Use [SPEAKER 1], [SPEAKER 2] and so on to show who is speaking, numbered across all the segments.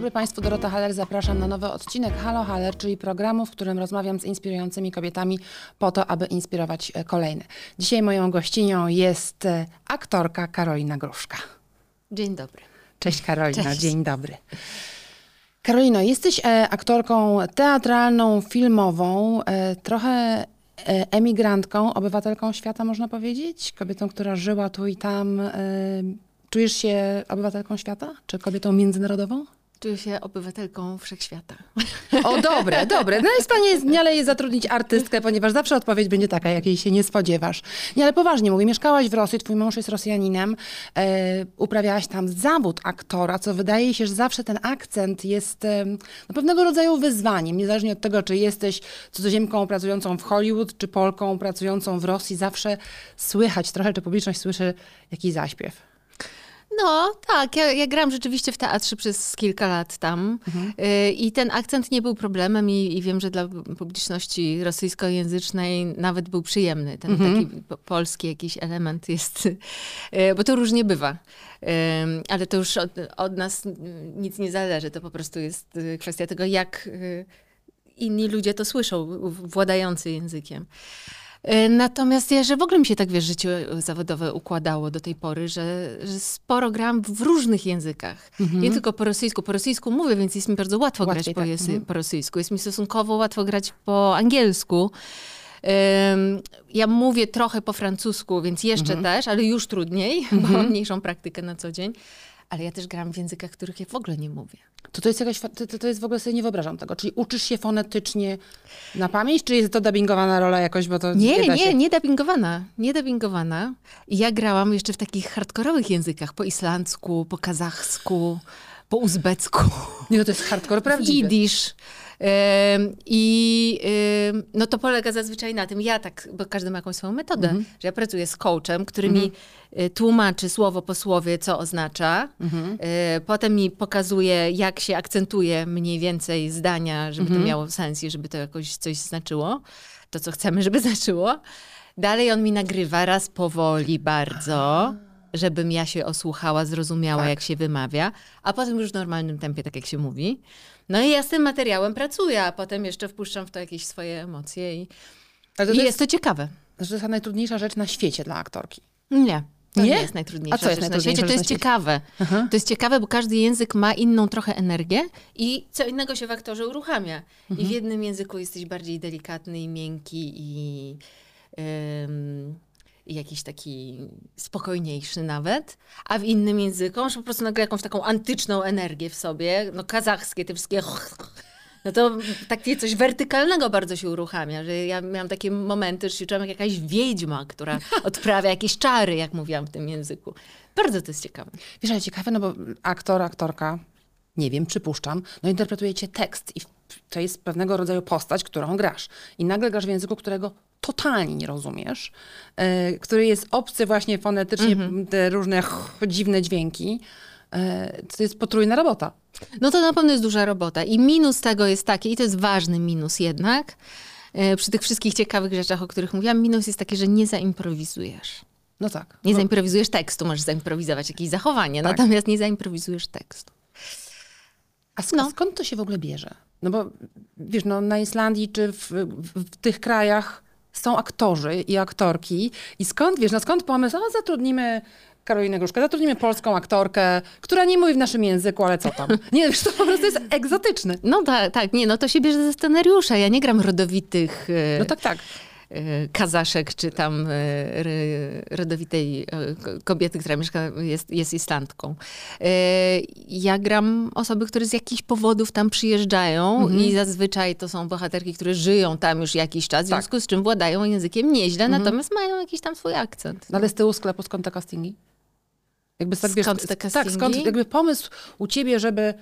[SPEAKER 1] dobry Państwu, Dorota Haller. Zapraszam na nowy odcinek Halo Haller, czyli programu, w którym rozmawiam z inspirującymi kobietami po to, aby inspirować e, kolejne. Dzisiaj moją gościnią jest e, aktorka Karolina Gruszka.
[SPEAKER 2] Dzień dobry.
[SPEAKER 1] Cześć Karolina,
[SPEAKER 2] Cześć.
[SPEAKER 1] dzień dobry. Karolino, jesteś e, aktorką teatralną, filmową, trochę emigrantką, obywatelką świata, można powiedzieć? Kobietą, która żyła tu i tam. Czujesz się obywatelką świata? Czy kobietą międzynarodową?
[SPEAKER 2] Czuję się obywatelką wszechświata.
[SPEAKER 1] O, dobre, dobre. No jest pani ale jest zatrudnić artystkę, ponieważ zawsze odpowiedź będzie taka, jakiej się nie spodziewasz. Nie, ale poważnie mówię, mieszkałaś w Rosji, twój mąż jest Rosjaninem, e, uprawiałaś tam zawód aktora, co wydaje się, że zawsze ten akcent jest e, no, pewnego rodzaju wyzwaniem, niezależnie od tego, czy jesteś cudzoziemką pracującą w Hollywood, czy Polką pracującą w Rosji, zawsze słychać trochę, czy publiczność słyszy jakiś zaśpiew.
[SPEAKER 2] No tak, ja, ja grałam rzeczywiście w teatrze przez kilka lat tam Y, i ten akcent nie był problemem i, i wiem, że dla publiczności rosyjskojęzycznej nawet był przyjemny. Ten taki po- polski jakiś element jest, y, bo to różnie bywa. Ale to już od, od nas nic nie zależy, to po prostu jest y, kwestia tego, jak inni ludzie to słyszą, władający językiem. E, Natomiast ja, że w ogóle mi się tak, wiesz, życie zawodowe układało do tej pory, że, że sporo gram w różnych językach. Nie tylko po rosyjsku. Po rosyjsku mówię, więc jest mi bardzo łatwo
[SPEAKER 1] Łatwiej,
[SPEAKER 2] grać po,
[SPEAKER 1] tak. Mhm.
[SPEAKER 2] po rosyjsku. Jest mi stosunkowo łatwo grać po angielsku. Ja mówię trochę po francusku, więc jeszcze też, ale już trudniej, bo mam mniejszą praktykę na co dzień. Ale ja też gram w językach, których ja w ogóle nie mówię.
[SPEAKER 1] To to jest jakaś, to, to- jest w ogóle sobie nie wyobrażam tego. Czyli uczysz się fonetycznie na pamięć, czy jest to dubbingowana rola jakoś, bo to
[SPEAKER 2] Nie, nie,
[SPEAKER 1] się.
[SPEAKER 2] nie dubbingowana. Nie dubbingowana. I ja grałam jeszcze w takich hardkorowych językach. Po islandzku, po kazachsku, po uzbecku,
[SPEAKER 1] Nie, no to jest hardcore prawdziwy.
[SPEAKER 2] jidysz. I no to polega zazwyczaj na tym, ja tak, bo każdy ma jakąś swoją metodę,
[SPEAKER 1] Mhm.
[SPEAKER 2] że ja pracuję z coachem, który mi y, tłumaczy słowo po słowie, co oznacza.
[SPEAKER 1] Mhm.
[SPEAKER 2] Y, Potem mi pokazuje, jak się akcentuje mniej więcej zdania, żeby
[SPEAKER 1] Mhm.
[SPEAKER 2] to miało sens i żeby to jakoś coś znaczyło. To, co chcemy, żeby znaczyło. Dalej on mi nagrywa raz powoli bardzo, żebym ja się osłuchała, zrozumiała,
[SPEAKER 1] Tak.
[SPEAKER 2] jak się wymawia, a potem już w normalnym tempie, tak jak się mówi. No i ja z tym materiałem pracuję, a potem jeszcze wpuszczam w to jakieś swoje emocje i,
[SPEAKER 1] to,
[SPEAKER 2] i
[SPEAKER 1] to,
[SPEAKER 2] jest
[SPEAKER 1] jest,
[SPEAKER 2] to ciekawe.
[SPEAKER 1] że to jest najtrudniejsza rzecz na świecie dla aktorki.
[SPEAKER 2] Nie. To
[SPEAKER 1] Nie?
[SPEAKER 2] nie, jest najtrudniejsza
[SPEAKER 1] A co jest
[SPEAKER 2] rzecz na
[SPEAKER 1] najtrudniejsza
[SPEAKER 2] świecie. To jest ciekawe.
[SPEAKER 1] Aha.
[SPEAKER 2] To jest ciekawe, bo każdy język ma inną trochę energię i co innego się w aktorze uruchamia. I w jednym języku jesteś bardziej delikatny i miękki i, ym, i jakiś taki spokojniejszy nawet, a w innym języku masz po prostu nagle jakąś taką antyczną energię w sobie. No kazachskie, te wszystkie... No to takie coś wertykalnego bardzo się uruchamia, że ja miałam takie momenty, że się czułam jak jakaś wiedźma, która odprawia jakieś czary, jak mówiłam w tym języku. Bardzo to jest ciekawe.
[SPEAKER 1] Wiesz, ale ciekawe, no bo aktor, aktorka, nie wiem, przypuszczam, no interpretujecie tekst i to jest pewnego rodzaju postać, którą grasz. I nagle grasz w języku, którego totalnie nie rozumiesz, e, który jest obcy właśnie fonetycznie, te różne ch, dziwne dźwięki. E, to jest potrójna robota.
[SPEAKER 2] No to na pewno jest duża robota. I minus tego jest taki, i to jest ważny minus jednak, e, przy tych wszystkich ciekawych rzeczach, o których mówiłam, minus jest taki, że nie zaimprowizujesz.
[SPEAKER 1] No tak.
[SPEAKER 2] Nie
[SPEAKER 1] No,
[SPEAKER 2] zaimprowizujesz tekstu, możesz zaimprowizować jakieś zachowanie,
[SPEAKER 1] Tak.
[SPEAKER 2] natomiast nie zaimprowizujesz tekstu.
[SPEAKER 1] A sk-
[SPEAKER 2] No.
[SPEAKER 1] skąd to się w ogóle bierze? No bo wiesz, no, na Islandii czy w, w, w tych krajach są aktorzy i aktorki. I skąd, wiesz, no skąd pomysł, o zatrudnimy Karolinę Gruszkę, zatrudnimy polską aktorkę, która nie mówi w naszym języku, ale co tam? Nie, wiesz, to po prostu jest egzotyczne.
[SPEAKER 2] No tak, tak, nie, no to się bierze ze scenariusza. Ja nie gram rodowitych e,
[SPEAKER 1] No tak, tak.
[SPEAKER 2] E, kazaszek, czy tam e, rodowitej e, ko- kobiety, która mieszka, jest, jest Islandką. Ja gram osoby, które z jakichś powodów tam przyjeżdżają i zazwyczaj to są bohaterki, które żyją tam już jakiś czas, w
[SPEAKER 1] Tak.
[SPEAKER 2] związku z czym władają językiem nieźle, natomiast mają jakiś tam swój akcent.
[SPEAKER 1] No ale z tyłu sklepu skąd te castingi? Jakby tak,
[SPEAKER 2] Skąd te
[SPEAKER 1] Tak, skąd
[SPEAKER 2] castingi?
[SPEAKER 1] jakby pomysł u ciebie, żeby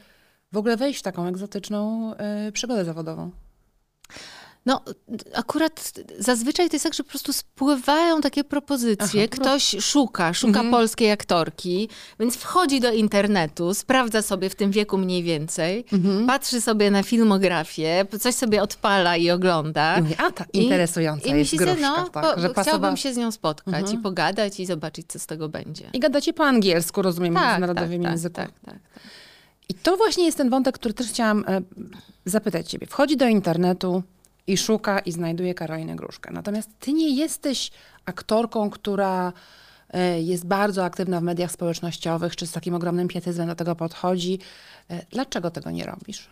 [SPEAKER 1] w ogóle wejść w taką egzotyczną y, przygodę zawodową?
[SPEAKER 2] No, akurat zazwyczaj to jest tak, że po prostu spływają takie propozycje.
[SPEAKER 1] Aha,
[SPEAKER 2] Ktoś szuka, szuka
[SPEAKER 1] Mhm.
[SPEAKER 2] polskiej aktorki, więc wchodzi do internetu, sprawdza sobie w tym wieku mniej więcej,
[SPEAKER 1] Mhm.
[SPEAKER 2] patrzy sobie na filmografię, coś sobie odpala i ogląda.
[SPEAKER 1] I mówię, a ta
[SPEAKER 2] I-
[SPEAKER 1] interesująca
[SPEAKER 2] I
[SPEAKER 1] jest
[SPEAKER 2] myśli sobie,
[SPEAKER 1] gruszka,
[SPEAKER 2] no,
[SPEAKER 1] tak,
[SPEAKER 2] po,
[SPEAKER 1] że
[SPEAKER 2] chciałbym
[SPEAKER 1] pasowała.
[SPEAKER 2] się z nią spotkać
[SPEAKER 1] Mhm.
[SPEAKER 2] i pogadać i zobaczyć, co z tego będzie.
[SPEAKER 1] I gadacie po angielsku, rozumiem, w
[SPEAKER 2] Tak,
[SPEAKER 1] międzynarodowym
[SPEAKER 2] tak,
[SPEAKER 1] języku.
[SPEAKER 2] Tak, tak, tak.
[SPEAKER 1] I to właśnie jest ten wątek, który też chciałam e, zapytać ciebie. Wchodzi do internetu i szuka i znajduje Karolinę Gruszkę. Natomiast ty nie jesteś aktorką, która e, jest bardzo aktywna w mediach społecznościowych, czy z takim ogromnym pietyzmem do tego podchodzi. E, Dlaczego tego nie robisz?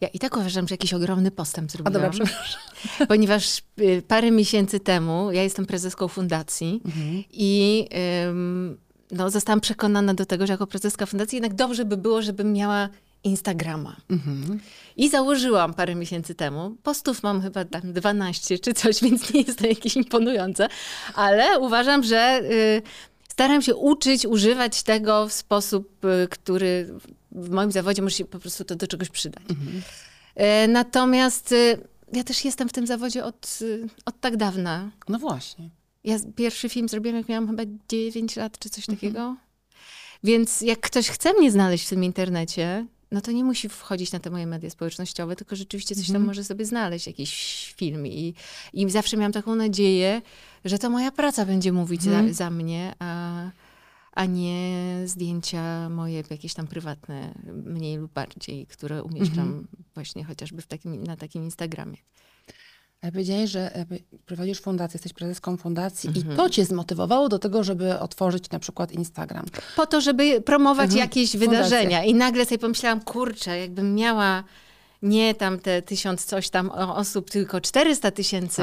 [SPEAKER 2] Ja i tak uważam, że jakiś ogromny postęp
[SPEAKER 1] A
[SPEAKER 2] zrobiłam.
[SPEAKER 1] dobra, przepraszam.
[SPEAKER 2] Ponieważ y, parę miesięcy temu ja jestem prezeską fundacji
[SPEAKER 1] Mhm.
[SPEAKER 2] i ym, no, zostałam przekonana do tego, że jako prezeska fundacji jednak dobrze by było, żebym miała Instagrama.
[SPEAKER 1] Mhm.
[SPEAKER 2] I założyłam parę miesięcy temu. Postów mam chyba tam 12 czy coś, więc nie jest to jakieś imponujące, ale uważam, że y, staram się uczyć, używać tego w sposób, y, który w moim zawodzie może się po prostu to do czegoś przydać. E, Natomiast y, ja też jestem w tym zawodzie od, y, od tak dawna.
[SPEAKER 1] No właśnie.
[SPEAKER 2] Ja pierwszy film zrobiłam, jak miałam chyba 9 lat, czy coś takiego. Więc jak ktoś chce mnie znaleźć w tym internecie, no to nie musi wchodzić na te moje media społecznościowe, tylko rzeczywiście coś tam może sobie znaleźć, jakiś film. I, I zawsze miałam taką nadzieję, że to moja praca będzie mówić za, za mnie, a, a nie zdjęcia moje jakieś tam prywatne, mniej lub bardziej, które umieszczam właśnie chociażby w takim, na takim Instagramie.
[SPEAKER 1] Powiedziałeś, że prowadzisz fundację, jesteś prezeską fundacji
[SPEAKER 2] Mhm.
[SPEAKER 1] i to cię zmotywowało do tego, żeby otworzyć na przykład Instagram.
[SPEAKER 2] po to, żeby promować
[SPEAKER 1] Mhm.
[SPEAKER 2] jakieś
[SPEAKER 1] Fundacje.
[SPEAKER 2] wydarzenia. I nagle sobie pomyślałam, kurczę, jakbym miała nie tam te tysiąc coś tam osób, tylko 400 tysięcy,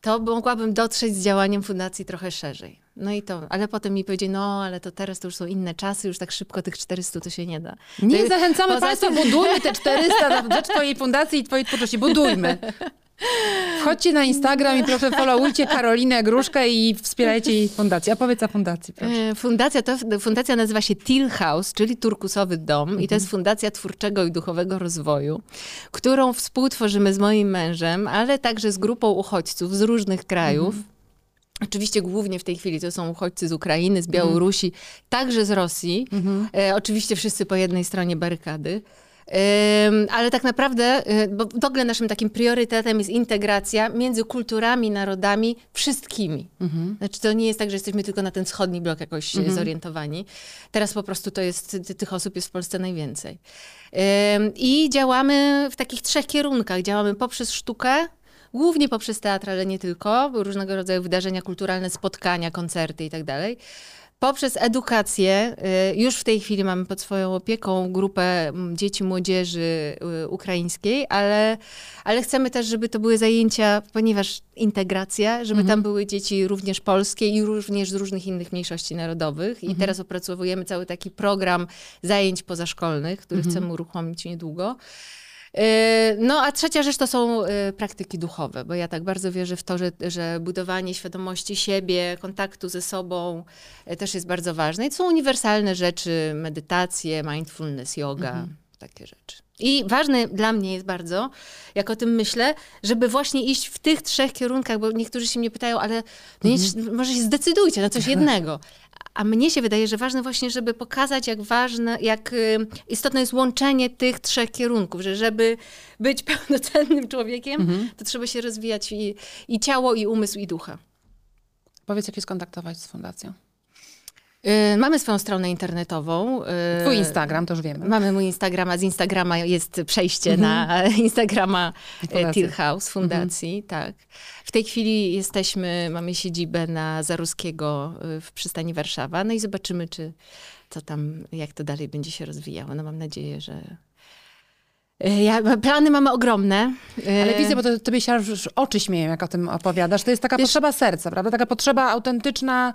[SPEAKER 2] to mogłabym dotrzeć z działaniem fundacji trochę szerzej. No i to, ale potem mi powiedzieli, no ale to teraz to już są inne czasy, już tak szybko tych 400 to się nie da.
[SPEAKER 1] Nie
[SPEAKER 2] To-
[SPEAKER 1] zachęcamy Państwa,
[SPEAKER 2] tym-
[SPEAKER 1] budujmy te 400 na rzecz Twojej fundacji i Twojej twórczości. Budujmy. Wchodźcie na Instagram i proszę followujcie Karolinę Gruszkę i wspierajcie jej fundację. Opowiedz o fundacji, proszę.
[SPEAKER 2] E, Fundacja, to, fundacja nazywa się Till House, czyli Turkusowy Dom i to jest Fundacja Twórczego i Duchowego Rozwoju, którą współtworzymy z moim mężem, ale także z grupą uchodźców z różnych krajów. Oczywiście głównie w tej chwili to są uchodźcy z Ukrainy, z Białorusi, także z Rosji. E, oczywiście wszyscy po jednej stronie barykady. Ale tak naprawdę, y, bo w ogóle naszym takim priorytetem jest integracja między kulturami, narodami, wszystkimi. Znaczy to nie jest tak, że jesteśmy tylko na ten wschodni blok jakoś e, zorientowani. Teraz po prostu to jest, ty, tych osób jest w Polsce najwięcej. I działamy w takich trzech kierunkach. Działamy poprzez sztukę, głównie poprzez teatr, ale nie tylko, różnego rodzaju wydarzenia kulturalne, spotkania, koncerty i tak. Poprzez edukację, y, już w tej chwili mamy pod swoją opieką grupę mm, dzieci, młodzieży y, ukraińskiej, ale, ale chcemy też, żeby to były zajęcia, ponieważ integracja, żeby tam były dzieci również polskie i również z różnych innych mniejszości narodowych. I teraz opracowujemy cały taki program zajęć pozaszkolnych, który chcemy uruchomić niedługo. Yy, No, a trzecia rzecz to są y, praktyki duchowe, bo ja tak bardzo wierzę w to, że, że budowanie świadomości siebie, kontaktu ze sobą y, też jest bardzo ważne. I to są uniwersalne rzeczy, medytacje, mindfulness, yoga, takie rzeczy. I ważne dla mnie jest bardzo, jak o tym myślę, żeby właśnie iść w tych trzech kierunkach, bo niektórzy się mnie pytają, ale no nie, może się zdecydujcie na coś jednego. A mnie się wydaje, że ważne właśnie, żeby pokazać, jak ważne, jak y, istotne jest łączenie tych trzech kierunków, że żeby być pełnocennym człowiekiem, to trzeba się rozwijać i, i ciało, i umysł, i ducha.
[SPEAKER 1] Powiedz, jak się skontaktować z fundacją.
[SPEAKER 2] Y, mamy swoją stronę internetową. y,
[SPEAKER 1] Twój Instagram, to już wiemy.
[SPEAKER 2] Mamy mój Instagrama, z Instagrama jest przejście na Instagrama e,
[SPEAKER 1] Fundacji.
[SPEAKER 2] Till House, fundacji, tak. W tej chwili jesteśmy, mamy siedzibę na Zaruskiego y, w przystani Warszawa, no i zobaczymy, czy co tam, jak to dalej będzie się rozwijało. No mam nadzieję, że... Y, Ja, plany mamy ogromne. Y,
[SPEAKER 1] Ale widzę, bo to, tobie się aż oczy śmieją, jak o tym opowiadasz. To jest taka potrzeba serca, prawda? Taka potrzeba autentyczna.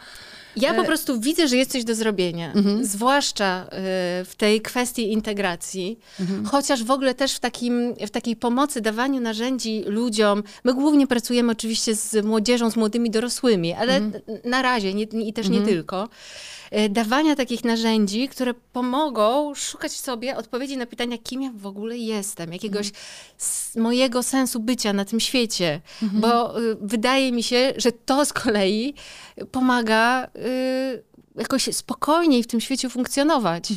[SPEAKER 2] Ja
[SPEAKER 1] E,
[SPEAKER 2] po prostu widzę, że jest coś do zrobienia,
[SPEAKER 1] Mhm.
[SPEAKER 2] zwłaszcza y, w tej kwestii integracji,
[SPEAKER 1] Mhm.
[SPEAKER 2] chociaż w ogóle też w, takim, w takiej pomocy, dawaniu narzędzi ludziom. My głównie pracujemy oczywiście z młodzieżą, z młodymi dorosłymi, ale
[SPEAKER 1] Mhm.
[SPEAKER 2] na razie nie, i też nie tylko. Y, Dawania takich narzędzi, które pomogą szukać sobie odpowiedzi na pytania, kim ja w ogóle jestem, jakiegoś
[SPEAKER 1] Mhm.
[SPEAKER 2] mojego sensu bycia na tym świecie. Bo y, wydaje mi się, że to z kolei pomaga y, jakoś spokojniej w tym świecie funkcjonować. E,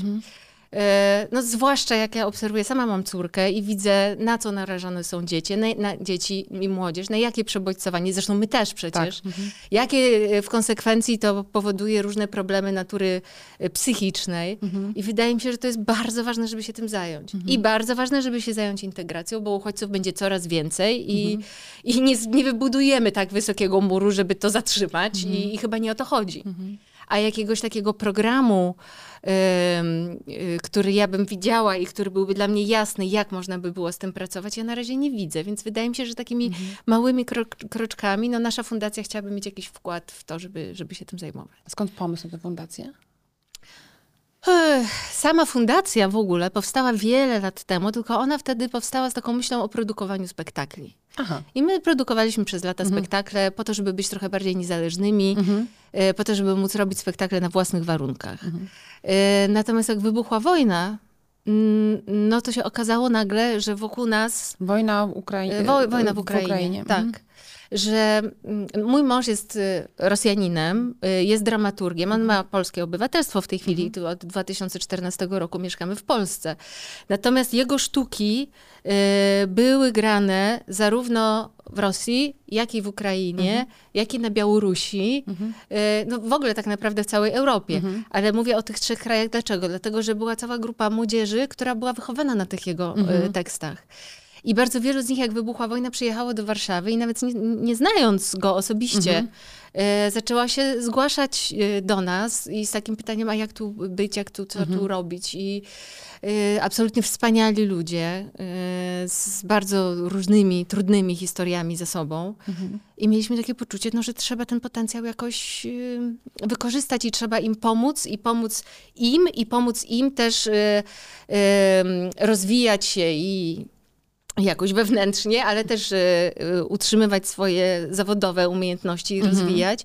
[SPEAKER 2] no zwłaszcza jak ja obserwuję, sama mam córkę i widzę, na co narażone są dzieci, na, na dzieci i młodzież, na jakie przebodźcowanie, zresztą my też przecież, tak. jakie e, w konsekwencji to powoduje różne problemy natury e, psychicznej mhm. i wydaje mi się, że to jest bardzo ważne, żeby się tym zająć. Mhm. I bardzo ważne, żeby się zająć integracją, bo uchodźców będzie coraz więcej i, mhm. i nie, nie wybudujemy tak wysokiego muru, żeby to zatrzymać i, mhm. i, chyba nie o to chodzi. A jakiegoś takiego programu, Y, który ja bym widziała i który byłby dla mnie jasny, jak można by było z tym pracować, ja na razie nie widzę. Więc wydaje mi się, że takimi mhm. małymi kroczkami, no nasza fundacja chciałaby mieć jakiś wkład w to, żeby, żeby się tym zajmować.
[SPEAKER 1] Skąd pomysł na tę fundację?
[SPEAKER 2] Sama fundacja w ogóle powstała wiele lat temu, tylko ona wtedy powstała z taką myślą o produkowaniu spektakli. Aha. I my produkowaliśmy przez lata mhm. spektakle po to, żeby być trochę bardziej niezależnymi, mhm. E, po to, żeby móc robić spektakle na własnych warunkach. Mhm. E, natomiast jak wybuchła wojna, no to się okazało nagle, że wokół nas...
[SPEAKER 1] Wojna w Ukrainie.
[SPEAKER 2] E, wo, wojna w Ukrainie, w Ukrainie. tak. Mhm że mm, mój mąż jest y, Rosjaninem, y, jest dramaturgiem, on ma polskie obywatelstwo w tej chwili, mhm. od 2014 roku mieszkamy w Polsce. Natomiast jego sztuki y, były grane zarówno w Rosji, jak i w Ukrainie, mhm. jak i na Białorusi, mhm. no w ogóle tak naprawdę w całej Europie. Mhm. Ale mówię o tych trzech krajach. Dlaczego? Dlatego, że była cała grupa młodzieży, która była wychowana na tych jego mhm. tekstach. I bardzo wielu z nich, jak wybuchła wojna, przyjechało do Warszawy i nawet nie, nie znając go osobiście, mhm. e, zaczęła się zgłaszać e, do nas i z takim pytaniem, a jak tu być, jak tu, co mhm. tu robić. I e, absolutnie wspaniali ludzie e, z bardzo różnymi, trudnymi historiami za sobą. Mhm. I mieliśmy takie poczucie, no, że trzeba ten potencjał jakoś e, wykorzystać i trzeba im pomóc i pomóc im i pomóc im też e, rozwijać się i jakoś wewnętrznie, ale też y, utrzymywać swoje zawodowe umiejętności i mhm. rozwijać.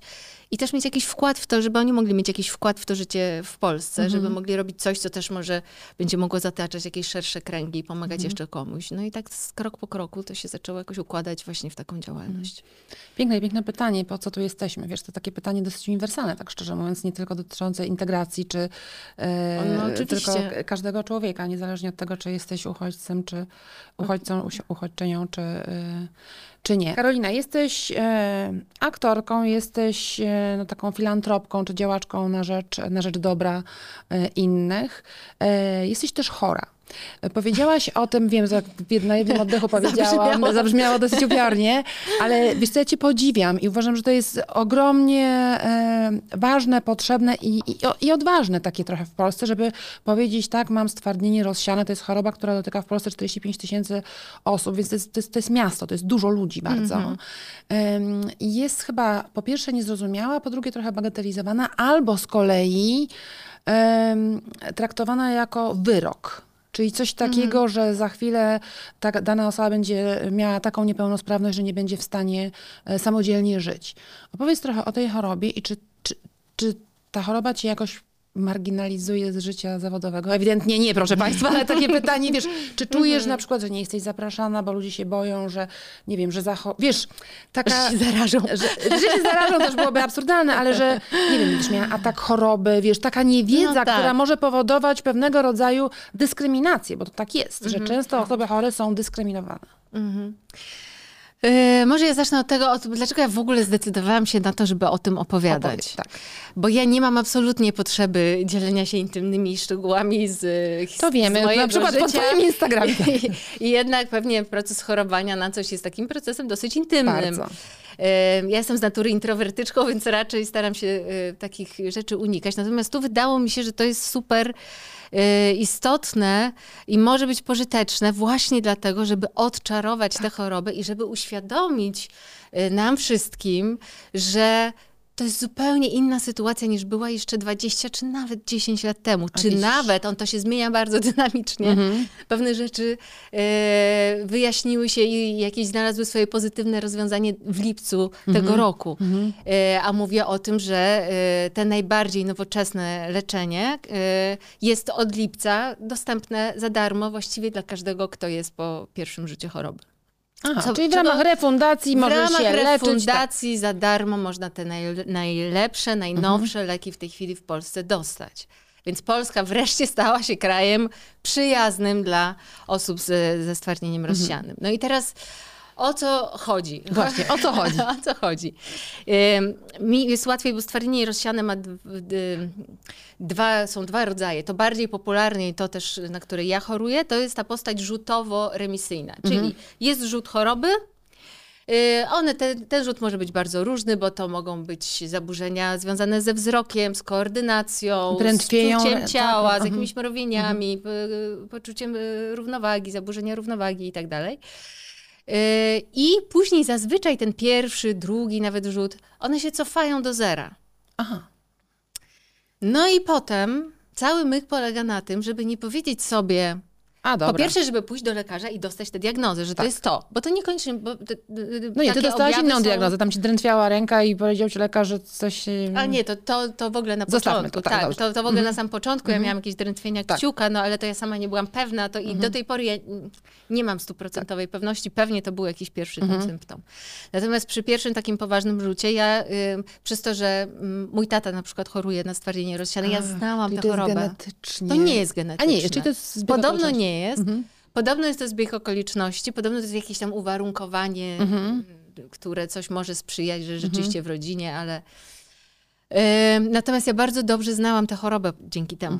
[SPEAKER 2] I też mieć jakiś wkład w to, żeby oni mogli mieć jakiś wkład w to życie w Polsce, mhm. żeby mogli robić coś, co też może będzie mogło zataczać jakieś szersze kręgi i pomagać mhm. jeszcze komuś. No i tak krok po kroku to się zaczęło jakoś układać właśnie w taką działalność. Mhm.
[SPEAKER 1] Piękne i piękne pytanie, po co tu jesteśmy? Wiesz, to takie pytanie dosyć uniwersalne, tak szczerze mówiąc, nie tylko dotyczące integracji, czy e, no, tylko każdego człowieka, niezależnie od tego, czy jesteś uchodźcem, czy uchodźcą, uchodźczynią, czy... E, czy nie. Karolina, jesteś e, aktorką, jesteś e, no, taką filantropką czy działaczką na rzecz, na rzecz dobra e, innych. E, jesteś też chora. Powiedziałaś o tym, wiem, że na jednym oddechu powiedziałam, zabrzmiało. zabrzmiało dosyć upiornie, ale wiesz co, ja cię podziwiam i uważam, że to jest ogromnie e, ważne, potrzebne i, i, i, odważne takie trochę w Polsce, żeby powiedzieć, tak, mam stwardnienie rozsiane, to jest choroba, która dotyka w Polsce 45 tysięcy osób, więc to jest, to, jest, to jest, miasto, to jest dużo ludzi bardzo. -hmm. jest chyba po pierwsze niezrozumiała, po drugie trochę bagatelizowana, albo z kolei traktowana jako wyrok. Czyli coś takiego, mhm. że za chwilę ta dana osoba będzie miała taką niepełnosprawność, że nie będzie w stanie e, samodzielnie żyć. Opowiedz trochę o tej chorobie i czy, czy, czy ta choroba ci jakoś marginalizuje z życia zawodowego? Ewidentnie nie, proszę Państwa, ale takie pytanie, wiesz, czy czujesz mhm. na przykład, że nie jesteś zapraszana, bo ludzie się boją, że nie wiem, że zacho... Wiesz, taka...
[SPEAKER 2] Że się zarażą.
[SPEAKER 1] Że, że się zarażą też byłoby absurdalne, ale że, nie wiem, będziesz miała atak choroby, wiesz, taka niewiedza, no tak. która może powodować pewnego rodzaju dyskryminację, bo to tak jest, że mhm. często osoby chore są dyskryminowane. Mhm.
[SPEAKER 2] Yy, może ja zacznę od tego, dlaczego ja w ogóle zdecydowałam się na to, żeby o tym opowiadać. Opowiedz, tak. Bo ja nie mam absolutnie potrzeby dzielenia się intymnymi szczegółami z historii. To wiemy,
[SPEAKER 1] na przykład życia. po twoim Instagramie.
[SPEAKER 2] I, I, jednak pewnie proces chorowania na coś jest takim procesem dosyć intymnym. Bardzo. Yy, ja jestem z natury introwertyczką, więc raczej staram się yy, takich rzeczy unikać. Natomiast tu wydało mi się, że to jest super istotne i może być pożyteczne właśnie dlatego, żeby odczarować tę chorobę i żeby uświadomić y, nam wszystkim, że to jest zupełnie inna sytuacja niż była jeszcze 20 czy nawet 10 lat temu. A czy nawet, on to się zmienia bardzo dynamicznie. Mhm. Pewne rzeczy e, wyjaśniły się i jakieś znalazły swoje pozytywne rozwiązanie w lipcu mhm. tego roku. Mhm. E, a mówię o tym, że e, te najbardziej nowoczesne leczenie e, jest od lipca dostępne za darmo właściwie dla każdego, kto jest po pierwszym życiu choroby.
[SPEAKER 1] Aha, Co, czyli w ramach refundacji może się leczyć. W ramach
[SPEAKER 2] refundacji tak. za darmo można te naj, najlepsze, najnowsze mhm. leki w tej chwili w Polsce dostać. Więc Polska wreszcie stała się krajem przyjaznym dla osób z, ze stwardnieniem rozsianym. No i teraz o co chodzi?
[SPEAKER 1] Właśnie, o co chodzi?
[SPEAKER 2] o co chodzi? Mi jest łatwiej, bo stwardnienie rozsiane ma dwa, są dwa rodzaje. To bardziej popularny i to też, na które ja choruję, to jest ta postać rzutowo-remisyjna. Czyli jest rzut choroby, Y, One, ten, ten rzut może być bardzo różny, bo to mogą być zaburzenia związane ze wzrokiem, z koordynacją,
[SPEAKER 1] Drętwieją,
[SPEAKER 2] z czuciem
[SPEAKER 1] tak,
[SPEAKER 2] ciała, z
[SPEAKER 1] mhm.
[SPEAKER 2] jakimiś mrowieniami, y, poczuciem y, równowagi, zaburzenia równowagi i tak dalej. I później zazwyczaj ten pierwszy, drugi nawet rzut, one się cofają do zera.
[SPEAKER 1] Aha.
[SPEAKER 2] No i potem cały myk polega na tym, żeby nie powiedzieć sobie,
[SPEAKER 1] A, dobra.
[SPEAKER 2] po pierwsze, żeby pójść do lekarza i dostać tę diagnozę, że
[SPEAKER 1] Tak.
[SPEAKER 2] to jest to. Bo to niekoniecznie. Bo, t- t-
[SPEAKER 1] no nie, ty dostałaś inną
[SPEAKER 2] są-
[SPEAKER 1] diagnozę, tam ci drętwiała ręka i powiedział ci lekarz, że coś... y,
[SPEAKER 2] A nie, to, to, to w ogóle na
[SPEAKER 1] Zostawmy
[SPEAKER 2] początku.
[SPEAKER 1] to, tak,
[SPEAKER 2] tak, to, to w ogóle na sam początku. Ja miałam jakieś drętwienia
[SPEAKER 1] Tak.
[SPEAKER 2] kciuka, no ale to ja sama nie byłam pewna. To I do tej pory ja mm, nie mam stuprocentowej pewności. Pewnie to był jakiś pierwszy symptom. Natomiast przy pierwszym takim poważnym rzucie, ja y, przez to, że mm, mój tata na przykład choruje na stwardnienie rozsiane, ja znałam tę chorobę.
[SPEAKER 1] genetycznie...
[SPEAKER 2] To nie jest genetyczne.
[SPEAKER 1] A nie, czyli to jest
[SPEAKER 2] Podobno
[SPEAKER 1] okoliczności.
[SPEAKER 2] Nie jest. Podobno jest to zbieg okoliczności, podobno to jest jakieś tam uwarunkowanie,
[SPEAKER 1] Mhm.
[SPEAKER 2] które coś może sprzyjać, że rzeczywiście w rodzinie, ale. Natomiast ja bardzo dobrze znałam tę chorobę dzięki temu.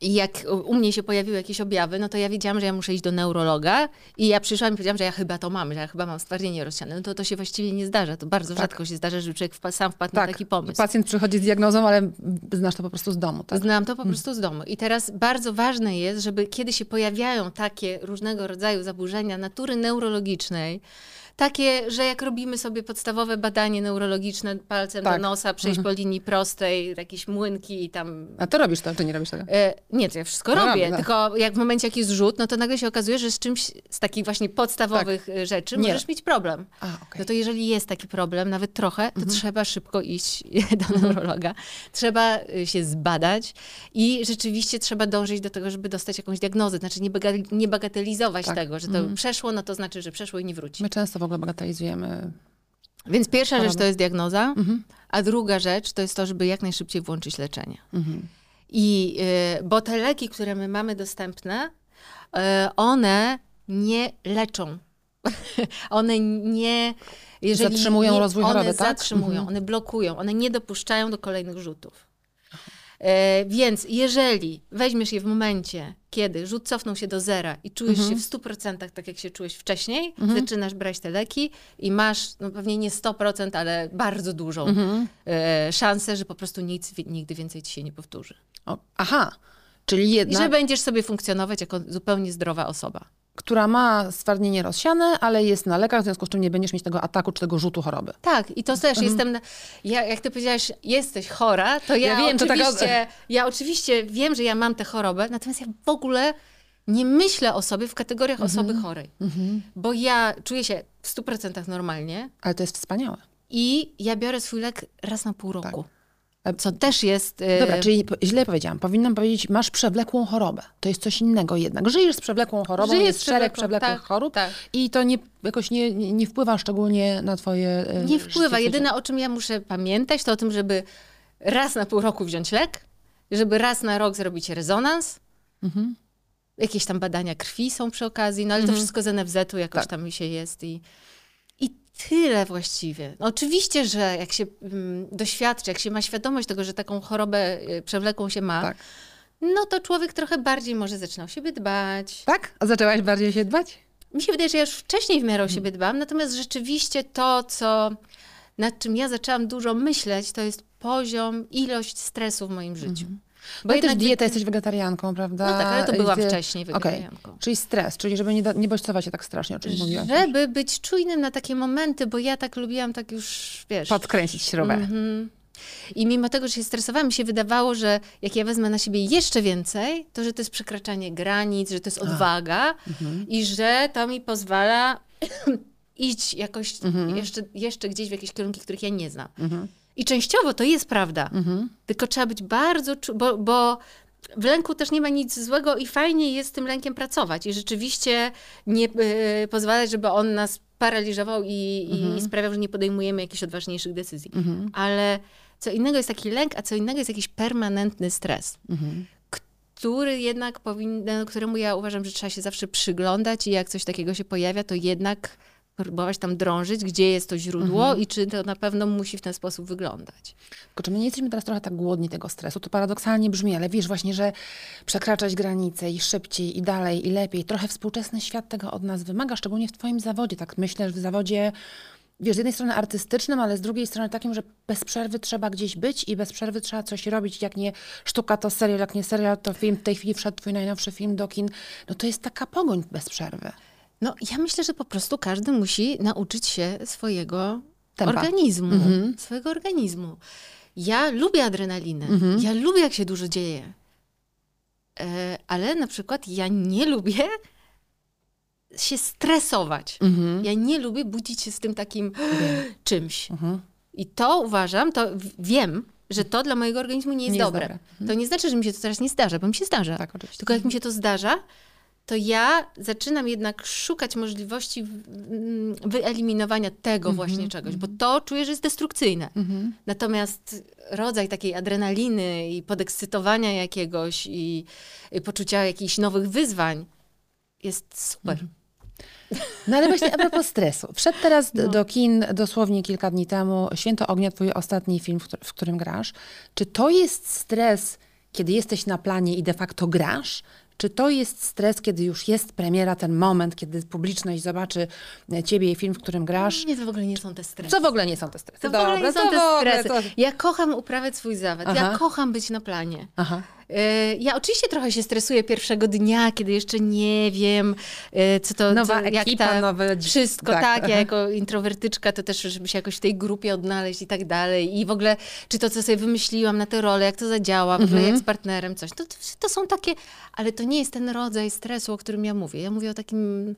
[SPEAKER 2] I jak u mnie się pojawiły jakieś objawy, no to ja wiedziałam, że ja muszę iść do neurologa i ja przyszłam i powiedziałam, że ja chyba to mam, że ja chyba mam stwardnienie rozsiane. No to to się właściwie nie zdarza. To bardzo rzadko się zdarza, że człowiek wpa- sam wpadł na
[SPEAKER 1] Tak,
[SPEAKER 2] taki pomysł.
[SPEAKER 1] pacjent przychodzi z diagnozą, ale znasz to po prostu z domu, tak?
[SPEAKER 2] Znałam to po prostu z domu. I teraz bardzo ważne jest, żeby kiedy się pojawiają takie różnego rodzaju zaburzenia natury neurologicznej, takie, że jak robimy sobie podstawowe badanie neurologiczne palcem
[SPEAKER 1] Tak.
[SPEAKER 2] do nosa, przejść po linii prostej, jakieś młynki i tam
[SPEAKER 1] A to robisz to, czy nie robisz tego?
[SPEAKER 2] E, nie, to ja wszystko
[SPEAKER 1] No
[SPEAKER 2] robię,
[SPEAKER 1] robię, tak.
[SPEAKER 2] tylko jak w momencie, jak jest rzut, no to nagle się okazuje, że z czymś z takich właśnie podstawowych e, rzeczy
[SPEAKER 1] Nie.
[SPEAKER 2] możesz mieć problem.
[SPEAKER 1] A, okej.
[SPEAKER 2] No to jeżeli jest taki problem, nawet trochę, to
[SPEAKER 1] Mhm.
[SPEAKER 2] trzeba szybko iść do neurologa. Trzeba y, się zbadać i rzeczywiście trzeba dążyć do tego, żeby dostać jakąś diagnozę. Znaczy nie, baga- nie bagatelizować
[SPEAKER 1] Tak.
[SPEAKER 2] tego, że to przeszło, no to znaczy, że przeszło i nie wróci.
[SPEAKER 1] My często ogóle bagatelizujemy.
[SPEAKER 2] Więc pierwsza rzecz to jest diagnoza,
[SPEAKER 1] Mhm.
[SPEAKER 2] a druga rzecz to jest to, żeby jak najszybciej włączyć leczenie. I, y, bo te leki, które my mamy dostępne, y, one nie leczą. one nie... Jeżeli
[SPEAKER 1] Zatrzymują
[SPEAKER 2] nie,
[SPEAKER 1] rozwój
[SPEAKER 2] one
[SPEAKER 1] choroby, tak?
[SPEAKER 2] zatrzymują, one blokują, one nie dopuszczają do kolejnych rzutów. E, więc jeżeli weźmiesz je w momencie, kiedy rzut cofnął się do zera i czujesz
[SPEAKER 1] Mhm.
[SPEAKER 2] się w 100% tak, jak się czułeś wcześniej, zaczynasz brać te leki i masz, no pewnie nie 100%, ale bardzo dużą
[SPEAKER 1] Mhm.
[SPEAKER 2] e, szansę, że po prostu nic nigdy więcej ci się nie powtórzy.
[SPEAKER 1] O, aha, czyli
[SPEAKER 2] I
[SPEAKER 1] jedna,
[SPEAKER 2] że będziesz sobie funkcjonować jako zupełnie zdrowa osoba.
[SPEAKER 1] Która ma stwardnienie rozsiane, ale jest na lekach, w związku z czym nie będziesz mieć tego ataku czy tego rzutu choroby.
[SPEAKER 2] Tak, i to też jestem. Na, ja, jak ty powiedziałaś, jesteś chora, to ja,
[SPEAKER 1] Ja wiem, to taka-
[SPEAKER 2] oczywiście, ja oczywiście wiem, że ja mam tę chorobę, natomiast ja w ogóle nie myślę o sobie w kategoriach osoby chorej. Bo ja czuję się w 100% normalnie
[SPEAKER 1] Ale to jest wspaniałe.
[SPEAKER 2] i ja biorę swój lek raz na pół roku.
[SPEAKER 1] E,
[SPEAKER 2] Co też jest. y,
[SPEAKER 1] Dobra, czyli źle powiedziałam. Powinnam powiedzieć, masz przewlekłą chorobę. To jest coś innego jednak. Żyjesz z przewlekłą chorobą,
[SPEAKER 2] Żyję
[SPEAKER 1] jest szereg przewlekłych
[SPEAKER 2] tak,
[SPEAKER 1] chorób
[SPEAKER 2] tak.
[SPEAKER 1] i to nie, jakoś nie, nie, wpływa szczególnie na twoje e,
[SPEAKER 2] Nie wpływa. Jedyne, o czym ja muszę pamiętać, to o tym, żeby raz na pół roku wziąć lek, żeby raz na rok zrobić rezonans.
[SPEAKER 1] Mhm.
[SPEAKER 2] Jakieś tam badania krwi są przy okazji, no ale to wszystko z NFZ-u jakoś
[SPEAKER 1] Tak.
[SPEAKER 2] tam się jest i tyle właściwie. No oczywiście, że jak się mm, doświadczy, jak się ma świadomość tego, że taką chorobę y, przewlekłą się ma,
[SPEAKER 1] Tak.
[SPEAKER 2] no to człowiek trochę bardziej może zaczyna o siebie dbać.
[SPEAKER 1] Tak? A zaczęłaś bardziej się dbać?
[SPEAKER 2] Mi się wydaje, że ja już wcześniej w miarę
[SPEAKER 1] Mhm.
[SPEAKER 2] o siebie dbam, natomiast rzeczywiście to, co, nad czym ja zaczęłam dużo myśleć, to jest poziom, ilość stresu w moim życiu.
[SPEAKER 1] Bo
[SPEAKER 2] jednak
[SPEAKER 1] też dieta, jesteś wegetarianką, prawda?
[SPEAKER 2] No tak, ale to byłam
[SPEAKER 1] Ty-
[SPEAKER 2] wcześniej wegetarianką.
[SPEAKER 1] Czyli stres, czyli żeby nie, do, nie bodźcować się tak strasznie, o czym mówiłaś.
[SPEAKER 2] Żeby być czujnym na takie momenty, bo ja tak lubiłam tak już, wiesz...
[SPEAKER 1] Podkręcić śrubę.
[SPEAKER 2] Mhm. I mimo tego, że się stresowałam, mi się wydawało, że jak ja wezmę na siebie jeszcze więcej, to że to jest przekraczanie granic, że to jest odwaga
[SPEAKER 1] Mhm.
[SPEAKER 2] i że to mi pozwala iść jakoś
[SPEAKER 1] Mhm.
[SPEAKER 2] jeszcze, jeszcze gdzieś w jakieś kierunki, których ja nie znam. I częściowo to jest prawda.
[SPEAKER 1] Mhm.
[SPEAKER 2] Tylko trzeba być bardzo, czu- bo, bo w lęku też nie ma nic złego i fajnie jest z tym lękiem pracować i rzeczywiście nie y, pozwalać, żeby on nas paraliżował i, i sprawiał, że nie podejmujemy jakichś odważniejszych decyzji. Ale Co innego jest taki lęk, a co innego jest jakiś permanentny stres.
[SPEAKER 1] Mhm.
[SPEAKER 2] Który jednak powinien, któremu ja uważam, że trzeba się zawsze przyglądać i jak coś takiego się pojawia, to jednak próbować tam drążyć, gdzie jest to źródło
[SPEAKER 1] Mhm.
[SPEAKER 2] i czy to na pewno musi w ten sposób wyglądać.
[SPEAKER 1] Tylko czy my nie jesteśmy teraz trochę tak głodni tego stresu? To paradoksalnie brzmi, ale wiesz właśnie, że przekraczać granice i szybciej, i dalej, i lepiej. Trochę współczesny świat tego od nas wymaga, szczególnie w twoim zawodzie. Tak myślę, że w zawodzie, wiesz, z jednej strony artystycznym, ale z drugiej strony takim, że bez przerwy trzeba gdzieś być i bez przerwy trzeba coś robić. Jak nie sztuka, to serial, jak nie serial, to film. W tej chwili wszedł twój najnowszy film do kin. No to jest taka pogoń bez przerwy.
[SPEAKER 2] No, ja myślę, że po prostu każdy musi nauczyć się swojego
[SPEAKER 1] Tempa.
[SPEAKER 2] organizmu.
[SPEAKER 1] Mhm.
[SPEAKER 2] Swojego organizmu. Ja lubię adrenalinę.
[SPEAKER 1] Mhm.
[SPEAKER 2] Ja lubię, jak się dużo dzieje. E, ale na przykład ja nie lubię się stresować.
[SPEAKER 1] Mhm.
[SPEAKER 2] Ja nie lubię budzić się z tym takim czymś. I to uważam, to wiem, że to dla mojego organizmu nie jest
[SPEAKER 1] Nie jest
[SPEAKER 2] dobre.
[SPEAKER 1] dobre. Mhm.
[SPEAKER 2] To nie znaczy, że mi się to teraz nie zdarza, bo mi się zdarza.
[SPEAKER 1] Tak, oczywiście.
[SPEAKER 2] Tylko jak mi się to zdarza, to ja zaczynam jednak szukać możliwości mm, wyeliminowania tego właśnie czegoś, bo to czuję, że jest destrukcyjne.
[SPEAKER 1] Mhm.
[SPEAKER 2] Natomiast rodzaj takiej adrenaliny i podekscytowania jakiegoś i, i poczucia jakichś nowych wyzwań jest super.
[SPEAKER 1] No ale właśnie a propos stresu. Wszedł teraz
[SPEAKER 2] No.
[SPEAKER 1] do kin dosłownie kilka dni temu Święto Ognia, twój ostatni film, w którym grasz. Czy to jest stres, kiedy jesteś na planie i de facto grasz? Czy to jest stres, kiedy już jest premiera, ten moment, kiedy publiczność zobaczy e, ciebie i film, w którym grasz?
[SPEAKER 2] Nie, to w ogóle nie są te stresy.
[SPEAKER 1] Co w ogóle nie są te stresy?
[SPEAKER 2] To w ogóle nie są te stresy. Ja kocham uprawiać swój zawód.
[SPEAKER 1] Aha.
[SPEAKER 2] Ja kocham być na planie.
[SPEAKER 1] Aha.
[SPEAKER 2] E, Ja oczywiście trochę się stresuję pierwszego dnia, kiedy jeszcze nie wiem, e, co to...
[SPEAKER 1] Nowa
[SPEAKER 2] co, jak
[SPEAKER 1] ekipa,
[SPEAKER 2] ta,
[SPEAKER 1] nowe
[SPEAKER 2] Wszystko,
[SPEAKER 1] tak,
[SPEAKER 2] tak. Ja jako introwertyczka to też, żeby się jakoś w tej grupie odnaleźć i tak dalej. I w ogóle, czy to, co sobie wymyśliłam na tę rolę, jak to zadziała, w ogóle
[SPEAKER 1] Mhm.
[SPEAKER 2] jak z partnerem coś. To, to są takie... Ale to nie jest ten rodzaj stresu, o którym ja mówię. Ja mówię o takim.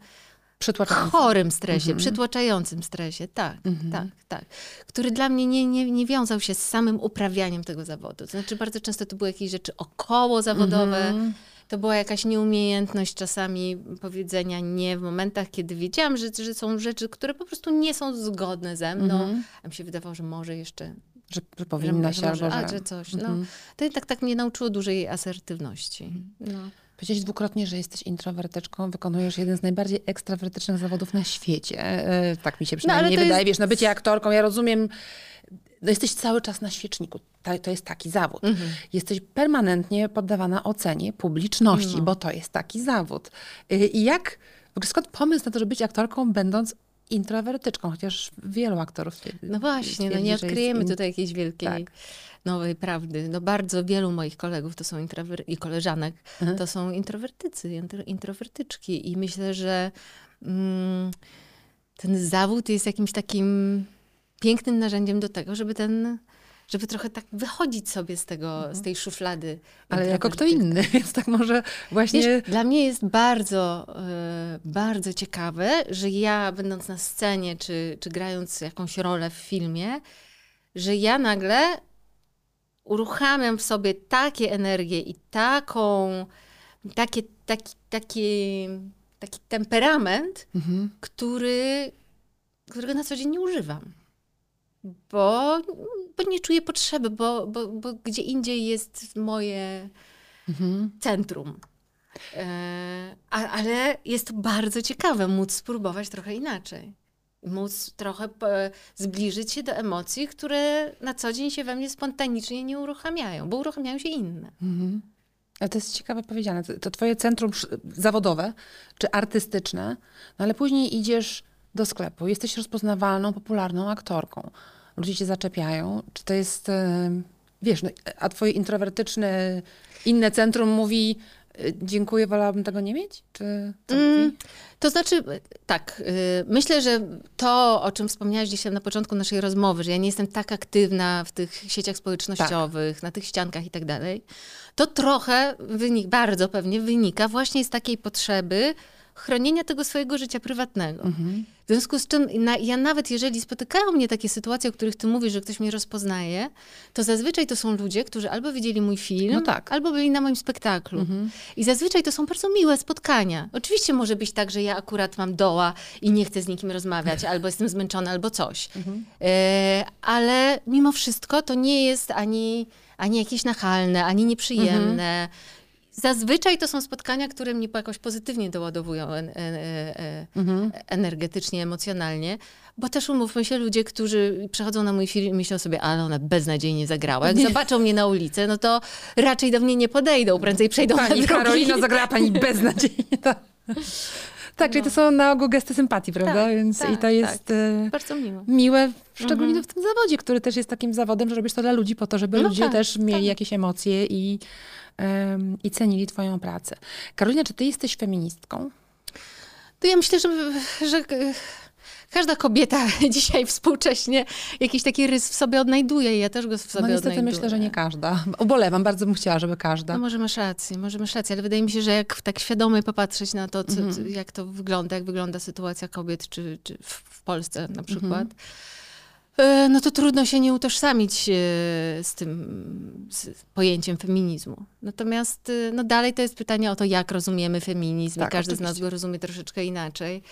[SPEAKER 2] Chorym stresie,
[SPEAKER 1] Mhm.
[SPEAKER 2] przytłaczającym stresie, tak, tak, tak. Który dla mnie nie, nie, nie wiązał się z samym uprawianiem tego zawodu. To znaczy bardzo często to były jakieś rzeczy około zawodowe,
[SPEAKER 1] Mhm.
[SPEAKER 2] to była jakaś nieumiejętność czasami powiedzenia nie w momentach, kiedy wiedziałam, że, że są rzeczy, które po prostu nie są zgodne ze mną,
[SPEAKER 1] Mhm.
[SPEAKER 2] a mi się wydawało, że może jeszcze,
[SPEAKER 1] Że, że
[SPEAKER 2] że,
[SPEAKER 1] powinna
[SPEAKER 2] że,
[SPEAKER 1] się
[SPEAKER 2] może,
[SPEAKER 1] albo
[SPEAKER 2] a,
[SPEAKER 1] że...
[SPEAKER 2] że coś.
[SPEAKER 1] Mhm.
[SPEAKER 2] No. To i tak, tak mnie nauczyło dużej asertywności. No.
[SPEAKER 1] Powiedziałeś dwukrotnie, że jesteś introwertyczką, wykonujesz jeden z najbardziej ekstrawertycznych zawodów na świecie. E, Tak mi się przynajmniej
[SPEAKER 2] to
[SPEAKER 1] wydaje.
[SPEAKER 2] jest-
[SPEAKER 1] Wiesz, no bycie aktorką, ja rozumiem, no jesteś cały czas na świeczniku. Ta- To jest taki zawód.
[SPEAKER 2] Mhm.
[SPEAKER 1] Jesteś permanentnie poddawana ocenie publiczności,
[SPEAKER 2] No.
[SPEAKER 1] bo to jest taki zawód. Y, I jak, skąd pomysł na to, żeby być aktorką, będąc introwertyczką? Chociaż wielu aktorów
[SPEAKER 2] No właśnie, no nie odkryjemy
[SPEAKER 1] in-
[SPEAKER 2] tutaj jakiejś wielkiej
[SPEAKER 1] Tak.
[SPEAKER 2] nowej prawdy. No bardzo wielu moich kolegów to są intrower- i koleżanek
[SPEAKER 1] Mhm.
[SPEAKER 2] to są introwertycy, intro- introwertyczki i myślę, że mm, ten zawód jest jakimś takim pięknym narzędziem do tego, żeby ten, żeby trochę tak wychodzić sobie z tego, z tej szuflady.
[SPEAKER 1] Mhm. Ale jako kto inny, więc tak może właśnie...
[SPEAKER 2] Wiesz, dla mnie jest bardzo, e, bardzo ciekawe, że ja będąc na scenie, czy, czy grając jakąś rolę w filmie, że ja nagle uruchamiam w sobie takie energie i taką, takie, taki, taki, taki temperament,
[SPEAKER 1] Mhm.
[SPEAKER 2] który, którego na co dzień nie używam. Bo, bo nie czuję potrzeby, bo, bo, bo gdzie indziej jest moje
[SPEAKER 1] Mhm.
[SPEAKER 2] centrum. E, a, ale jest to bardzo ciekawe, móc spróbować trochę inaczej. Móc trochę e, zbliżyć się do emocji, które na co dzień się we mnie spontanicznie nie uruchamiają, bo uruchamiają się inne.
[SPEAKER 1] Mhm. Ale to jest ciekawe powiedziane. To, twoje centrum zawodowe czy artystyczne, no ale później idziesz do sklepu, jesteś rozpoznawalną, popularną aktorką. Ludzie cię zaczepiają. Czy to jest, em, wiesz, no, a twoje introwertyczne, inne centrum mówi y, dziękuję, wolałabym tego nie mieć? Czy
[SPEAKER 2] Mm? To znaczy, tak, y, myślę, że to, o czym wspomniałaś dzisiaj na początku naszej rozmowy, że ja nie jestem tak aktywna w tych sieciach społecznościowych, na tych ściankach i tak dalej, to trochę, wynik, bardzo pewnie wynika właśnie z takiej potrzeby chronienia tego swojego życia prywatnego.
[SPEAKER 1] Mhm.
[SPEAKER 2] W związku z czym na, ja nawet jeżeli spotykają mnie takie sytuacje, o których ty mówisz, że ktoś mnie rozpoznaje, to zazwyczaj to są ludzie, którzy albo widzieli mój film,
[SPEAKER 1] No tak.
[SPEAKER 2] albo byli na moim spektaklu. I zazwyczaj to są bardzo miłe spotkania. Oczywiście może być tak, że ja akurat mam doła i nie chcę z nikim rozmawiać, albo jestem zmęczona, albo coś. E, ale mimo wszystko to nie jest ani, ani jakieś nachalne, ani nieprzyjemne. Zazwyczaj to są spotkania, które mnie jakoś pozytywnie doładowują en, en, e, e, energetycznie, emocjonalnie, bo też umówmy się, ludzie, którzy przychodzą na mój film i myślą sobie, ale ona beznadziejnie zagrała. Jak zobaczą mnie na ulicy, no to raczej do mnie nie podejdą, prędzej przejdą na
[SPEAKER 1] Pani
[SPEAKER 2] drogi.
[SPEAKER 1] Karolina zagrała pani beznadziejnie. Tak, tak czyli to są na ogół gesty sympatii, prawda?
[SPEAKER 2] Tak,
[SPEAKER 1] Więc
[SPEAKER 2] tak,
[SPEAKER 1] i to jest
[SPEAKER 2] tak.
[SPEAKER 1] e,
[SPEAKER 2] Bardzo miło.
[SPEAKER 1] miłe, szczególnie w tym zawodzie, który też jest takim zawodem, że robisz to dla ludzi po to, żeby
[SPEAKER 2] No
[SPEAKER 1] ludzie
[SPEAKER 2] tak,
[SPEAKER 1] też mieli
[SPEAKER 2] tak.
[SPEAKER 1] jakieś emocje i, i cenili twoją pracę. Karolina, czy ty jesteś feministką?
[SPEAKER 2] To ja myślę, że, że każda kobieta dzisiaj współcześnie jakiś taki rys w sobie odnajduje i ja też go w sobie
[SPEAKER 1] No niestety
[SPEAKER 2] odnajduję.
[SPEAKER 1] myślę, że nie każda. Ubolewam, bardzo bym chciała, żeby każda.
[SPEAKER 2] No może masz rację, może masz rację, ale wydaje mi się, że jak tak świadomie popatrzeć na to, co,
[SPEAKER 1] Mhm.
[SPEAKER 2] co, jak to wygląda, jak wygląda sytuacja kobiet, czy, czy w, w Polsce na przykład, e, no to trudno się nie utożsamić e, z tym z pojęciem feminizmu. Natomiast e, no dalej to jest pytanie o to, jak rozumiemy feminizm.
[SPEAKER 1] Tak,
[SPEAKER 2] i każdy z nas
[SPEAKER 1] oczywiście.
[SPEAKER 2] go rozumie troszeczkę inaczej.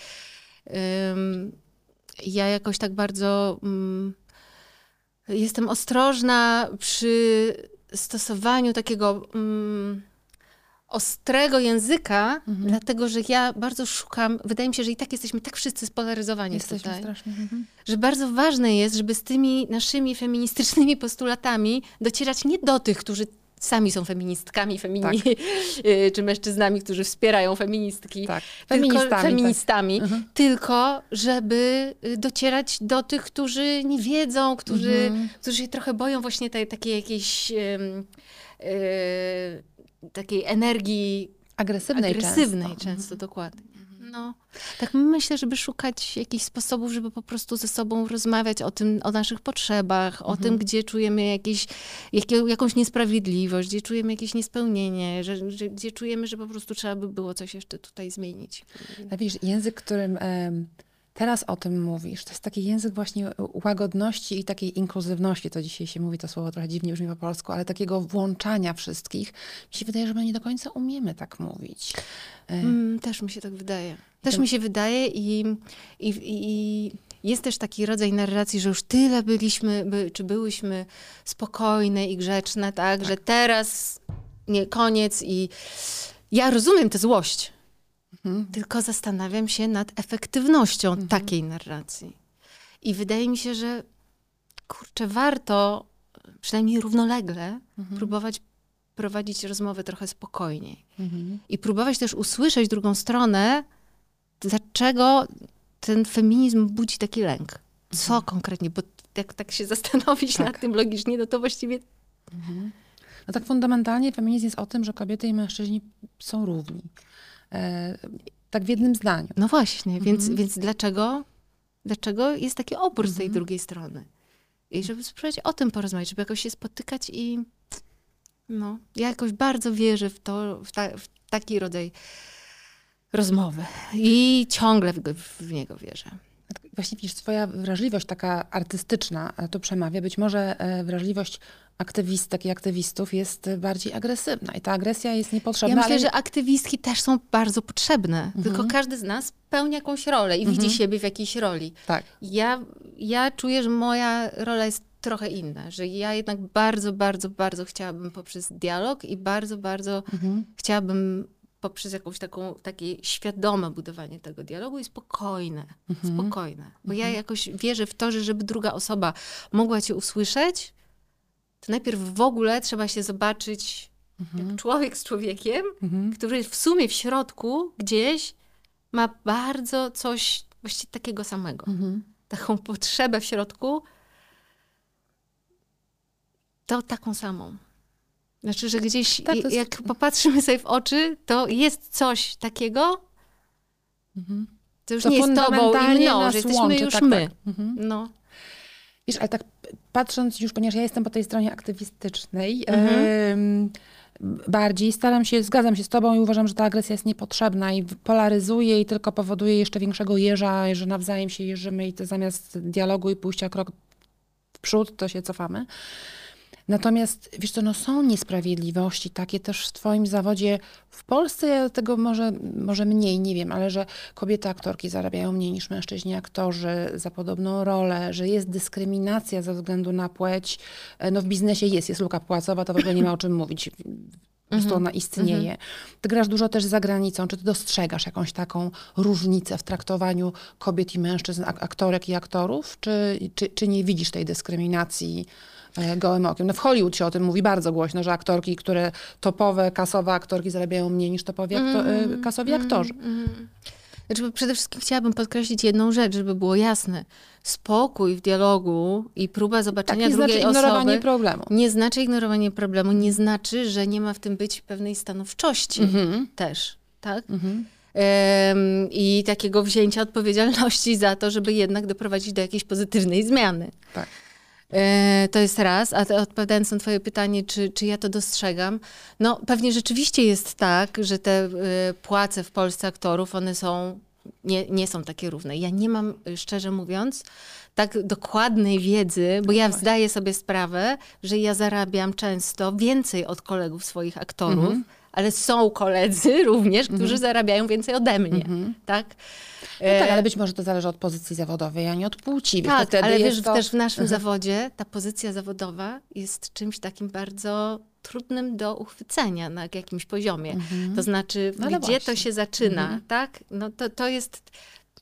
[SPEAKER 2] Ja jakoś tak bardzo mm, jestem ostrożna przy stosowaniu takiego mm, ostrego języka,
[SPEAKER 1] Mhm.
[SPEAKER 2] dlatego że ja bardzo szukam, wydaje mi się, że i tak jesteśmy tak wszyscy spolaryzowani
[SPEAKER 1] Jesteśmy
[SPEAKER 2] tutaj,
[SPEAKER 1] strasznie. Mhm.
[SPEAKER 2] że bardzo ważne jest, żeby z tymi naszymi feministycznymi postulatami docierać nie do tych, którzy sami są feministkami, femini-
[SPEAKER 1] Tak.
[SPEAKER 2] y, czy mężczyznami, którzy wspierają feministki,
[SPEAKER 1] Tak.
[SPEAKER 2] tylko
[SPEAKER 1] Feministami, tak.
[SPEAKER 2] feministami
[SPEAKER 1] Mhm.
[SPEAKER 2] tylko żeby y, docierać do tych, którzy nie wiedzą, którzy,
[SPEAKER 1] Mhm.
[SPEAKER 2] którzy się trochę boją właśnie tej takiej jakiejś ym, y, takiej energii
[SPEAKER 1] Agresywnej,
[SPEAKER 2] agresywnej
[SPEAKER 1] często.
[SPEAKER 2] często, dokładnie. No, tak myślę, żeby szukać jakichś sposobów, żeby po prostu ze sobą rozmawiać o tym, o naszych potrzebach, o tym, gdzie czujemy jakieś, jakie, jakąś niesprawiedliwość, gdzie czujemy jakieś niespełnienie, że, że, gdzie czujemy, że po prostu trzeba by było coś jeszcze tutaj zmienić.
[SPEAKER 1] Ale wiesz, język, którym em, teraz o tym mówisz, to jest taki język właśnie łagodności i takiej inkluzywności. To dzisiaj się mówi, to słowo trochę dziwnie brzmi po polsku, ale takiego włączania wszystkich. Mi się wydaje, że my nie do końca umiemy tak mówić. E,
[SPEAKER 2] Mm, też mi się tak wydaje. Też mi się wydaje i, i, i jest też taki rodzaj narracji, że już tyle byliśmy, by, czy byłyśmy spokojne i grzeczne, tak, że teraz nie, koniec i ja rozumiem tę złość,
[SPEAKER 1] Mhm.
[SPEAKER 2] tylko zastanawiam się nad efektywnością takiej narracji. I wydaje mi się, że kurczę, warto przynajmniej równolegle próbować prowadzić rozmowę trochę spokojniej.
[SPEAKER 1] Mhm.
[SPEAKER 2] I próbować też usłyszeć drugą stronę, dlaczego ten feminizm budzi taki lęk. Co konkretnie? Bo jak tak się zastanowić
[SPEAKER 1] Tak.
[SPEAKER 2] nad tym logicznie, no to właściwie
[SPEAKER 1] No tak fundamentalnie feminizm jest o tym, że kobiety i mężczyźni są równi. E, tak w jednym zdaniu.
[SPEAKER 2] No właśnie, więc,
[SPEAKER 1] Mhm.
[SPEAKER 2] więc dlaczego, dlaczego jest taki opór z tej drugiej strony? I żeby spróbować o tym porozmawiać, żeby jakoś się spotykać i no, ja jakoś bardzo wierzę w to, w, ta, w taki rodzaj rozmowy i ciągle w, w niego wierzę.
[SPEAKER 1] Właśnie widzisz, twoja wrażliwość taka artystyczna e, tu przemawia. Być może e, wrażliwość aktywistek i aktywistów jest bardziej agresywna i ta agresja jest niepotrzebna.
[SPEAKER 2] Ja myślę,
[SPEAKER 1] ale...
[SPEAKER 2] że aktywistki też są bardzo potrzebne,
[SPEAKER 1] Mhm.
[SPEAKER 2] tylko każdy z nas pełni jakąś rolę i widzi siebie w jakiejś roli.
[SPEAKER 1] Tak.
[SPEAKER 2] Ja, ja czuję, że moja rola jest trochę inna, że ja jednak bardzo, bardzo, bardzo chciałabym poprzez dialog i bardzo, bardzo
[SPEAKER 1] Mhm.
[SPEAKER 2] chciałabym poprzez jakąś taką, takie świadome budowanie tego dialogu i spokojne,
[SPEAKER 1] Mhm.
[SPEAKER 2] spokojne. Bo ja jakoś wierzę w to, że żeby druga osoba mogła cię usłyszeć, to najpierw w ogóle trzeba się zobaczyć jak człowiek z człowiekiem,
[SPEAKER 1] Mhm.
[SPEAKER 2] który w sumie w środku gdzieś ma bardzo coś właściwie takiego samego.
[SPEAKER 1] Mhm.
[SPEAKER 2] Taką potrzebę w środku, to taką samą. Znaczy, że gdzieś
[SPEAKER 1] Tak, jest-
[SPEAKER 2] jak popatrzymy sobie w oczy, to jest coś takiego,
[SPEAKER 1] Mhm.
[SPEAKER 2] to już
[SPEAKER 1] To
[SPEAKER 2] nie jest tobą i mną, że jesteśmy
[SPEAKER 1] łączy,
[SPEAKER 2] już
[SPEAKER 1] tak,
[SPEAKER 2] my.
[SPEAKER 1] tak. Mhm.
[SPEAKER 2] No.
[SPEAKER 1] Wiesz, ale tak patrząc już, ponieważ ja jestem po tej stronie aktywistycznej,
[SPEAKER 2] Mhm.
[SPEAKER 1] em, bardziej. Staram się, zgadzam się z tobą i uważam, że ta agresja jest niepotrzebna i polaryzuje i tylko powoduje jeszcze większego jeża, że nawzajem się jeżymy i to zamiast dialogu i pójścia krok w przód, to się cofamy. Natomiast, wiesz co, no są niesprawiedliwości takie też w twoim zawodzie. W Polsce tego może, może mniej, nie wiem, ale że kobiety aktorki zarabiają mniej niż mężczyźni aktorzy za podobną rolę, że jest dyskryminacja ze względu na płeć. E, no w biznesie jest, jest luka płacowa, to w ogóle nie ma o czym mówić. Po prostu ona istnieje. Ty grasz dużo też za granicą. Czy ty dostrzegasz jakąś taką różnicę w traktowaniu kobiet i mężczyzn, aktorek i aktorów? Czy, czy, czy nie widzisz tej dyskryminacji gołym okiem. No w Hollywood się o tym mówi bardzo głośno, że aktorki, które topowe, kasowe aktorki zarabiają mniej niż topowi akto mm, kasowi mm, aktorzy. Mm.
[SPEAKER 2] Znaczy, przede wszystkim chciałabym podkreślić jedną rzecz, żeby było jasne. Spokój w dialogu i próba zobaczenia tak, nie
[SPEAKER 1] drugiej
[SPEAKER 2] znaczy
[SPEAKER 1] ignorowanie
[SPEAKER 2] osoby
[SPEAKER 1] problemu.
[SPEAKER 2] nie znaczy ignorowanie problemu, nie znaczy, że nie ma w tym być pewnej stanowczości mm-hmm. też, tak? Mm-hmm. Um, I takiego wzięcia odpowiedzialności za to, żeby jednak doprowadzić do jakiejś pozytywnej zmiany.
[SPEAKER 1] Tak.
[SPEAKER 2] E, to jest raz, a odpowiadając na twoje pytanie, czy, czy ja to dostrzegam, no pewnie rzeczywiście jest tak, że te e, płace w Polsce aktorów, one są, nie, nie są takie równe. Ja nie mam, szczerze mówiąc, tak dokładnej wiedzy, bo ja zdaję sobie sprawę, że ja zarabiam często więcej od kolegów swoich aktorów, mhm. Ale są koledzy również, którzy mhm. zarabiają więcej ode mnie, mhm. tak?
[SPEAKER 1] No tak, ale być może to zależy od pozycji zawodowej, a nie od płci.
[SPEAKER 2] Tak, ale wiesz, to... też w naszym mhm. zawodzie ta pozycja zawodowa jest czymś takim bardzo trudnym do uchwycenia na jakimś poziomie. Mhm. To znaczy, no gdzie właśnie. to się zaczyna, mhm. tak? No to, to jest...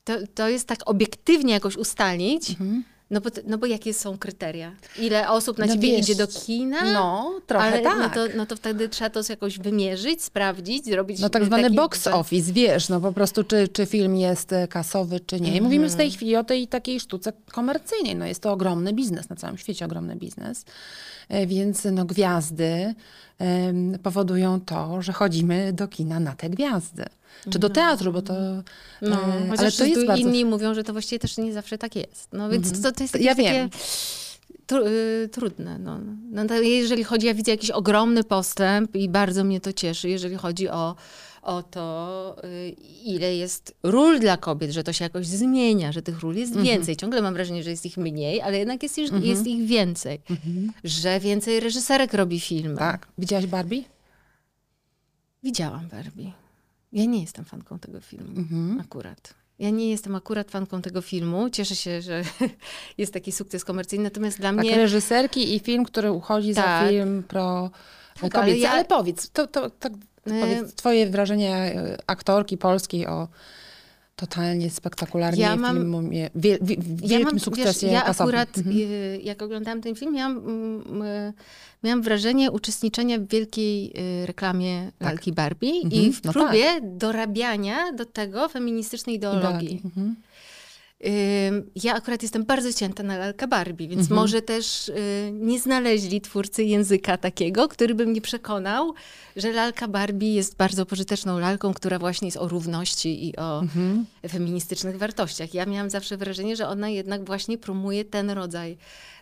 [SPEAKER 2] To, to jest tak obiektywnie jakoś ustalić, mhm. No bo, no bo jakie są kryteria? Ile osób na no ciebie wiesz, idzie do kina?
[SPEAKER 1] No, trochę ale, tak.
[SPEAKER 2] No to, no to wtedy trzeba to jakoś wymierzyć, sprawdzić, zrobić...
[SPEAKER 1] No tak zwany box office, wiesz, no po prostu czy, czy film jest e, kasowy, czy nie. I mm. mówimy w tej chwili o tej takiej sztuce komercyjnej. No jest to ogromny biznes, na całym świecie ogromny biznes. E, więc no gwiazdy powodują to, że chodzimy do kina na te gwiazdy. Czy do no. teatru, bo to...
[SPEAKER 2] No, e, ale to jest bardzo... inni mówią, że to właściwie też nie zawsze tak jest. No więc mhm. to, to jest
[SPEAKER 1] ja
[SPEAKER 2] takie...
[SPEAKER 1] Wiem.
[SPEAKER 2] Tru, y, trudne. No. No, jeżeli chodzi, ja widzę jakiś ogromny postęp i bardzo mnie to cieszy, jeżeli chodzi o, o to, y, ile jest ról dla kobiet, że to się jakoś zmienia, że tych ról jest mhm. więcej. Ciągle mam wrażenie, że jest ich mniej, ale jednak jest, mhm. jest ich więcej. Mhm. Że więcej reżyserek robi filmy.
[SPEAKER 1] Tak. Widziałaś Barbie?
[SPEAKER 2] Widziałam Barbie. Ja nie jestem fanką tego filmu, mhm. akurat. Ja nie jestem akurat fanką tego filmu. Cieszę się, że jest taki sukces komercyjny, natomiast dla tak, mnie...
[SPEAKER 1] reżyserki i film, który uchodzi tak. za film pro tak, ale, ja... ale powiedz, to, to, to, powiedz twoje wrażenie e, aktorki polskiej o totalnie spektakularnie ja mam, filmie, wie, wie, wielkim ja mam, sukcesie
[SPEAKER 2] wiesz, Ja akurat, mhm. Y, jak oglądałam ten film, miałam, miałam wrażenie uczestniczenia w wielkiej y, reklamie tak. lalki Barbie mhm. i w no próbie tak. dorabiania do tego feministycznej ideologii. ideologii. Mhm. Ja akurat jestem bardzo cięta na lalkę Barbie, więc mhm. może też y, nie znaleźli twórcy języka takiego, który by mnie przekonał, że lalka Barbie jest bardzo pożyteczną lalką, która właśnie jest o równości i o mhm. feministycznych wartościach. Ja miałam zawsze wrażenie, że ona jednak właśnie promuje ten rodzaj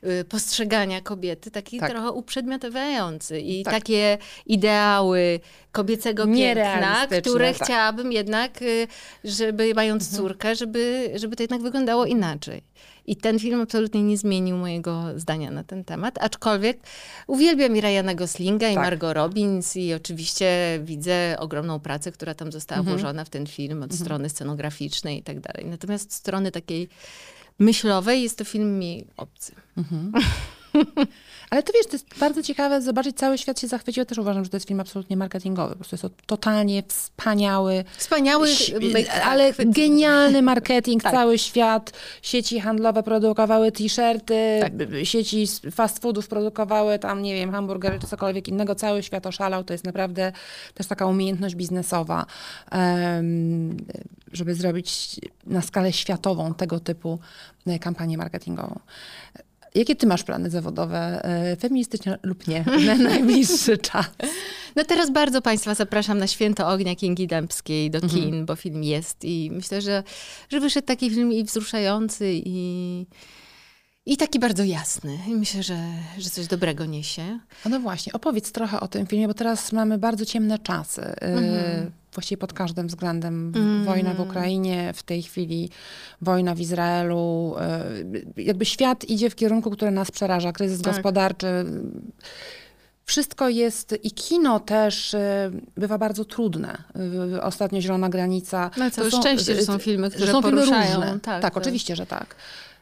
[SPEAKER 2] y, postrzegania kobiety, taki tak. trochę uprzedmiotawiający i tak. takie ideały kobiecego piękna, które tak. chciałabym jednak, y, żeby mając mhm. córkę, żeby, żeby to jednak wyglądało inaczej. I ten film absolutnie nie zmienił mojego zdania na ten temat, aczkolwiek uwielbiam i Ryana Goslinga tak. i Margot Robbins i oczywiście widzę ogromną pracę, która tam została mhm. włożona w ten film od mhm. strony scenograficznej i tak dalej. Natomiast strony takiej myślowej jest to film mi obcy. Mhm.
[SPEAKER 1] Ale to wiesz, to jest bardzo ciekawe zobaczyć, cały świat się zachwycił. Też uważam, że to jest film absolutnie marketingowy. Po prostu jest to totalnie wspaniały.
[SPEAKER 2] Wspaniały,
[SPEAKER 1] ale genialny marketing. tak. Cały świat, sieci handlowe produkowały t-shirty, tak. sieci fast foodów produkowały tam, nie wiem, hamburgery czy cokolwiek innego. Cały świat oszalał. To jest naprawdę też taka umiejętność biznesowa, żeby zrobić na skalę światową tego typu e, kampanię marketingową. Jakie ty masz plany zawodowe, e, feministyczne lub nie, na najbliższy czas?
[SPEAKER 2] No teraz bardzo Państwa zapraszam na Święto Ognia Kingi Dębskiej do mhm. kin, mhm. bo film jest i myślę, że, że wyszedł taki film i wzruszający i I taki bardzo jasny. I myślę, że, że coś dobrego niesie.
[SPEAKER 1] No właśnie, opowiedz trochę o tym filmie, bo teraz mamy bardzo ciemne czasy. Mhm. Właściwie pod każdym względem. Mhm. Wojna w Ukrainie, w tej chwili wojna w Izraelu. Y, jakby świat idzie w kierunku, który nas przeraża. Kryzys tak. gospodarczy. Wszystko jest i kino też y, bywa bardzo trudne. Ostatnio Zielona Granica.
[SPEAKER 2] No to, to są, szczęście, że są filmy, które są poruszają. Filmy różne.
[SPEAKER 1] Tak, tak, tak, oczywiście, że tak.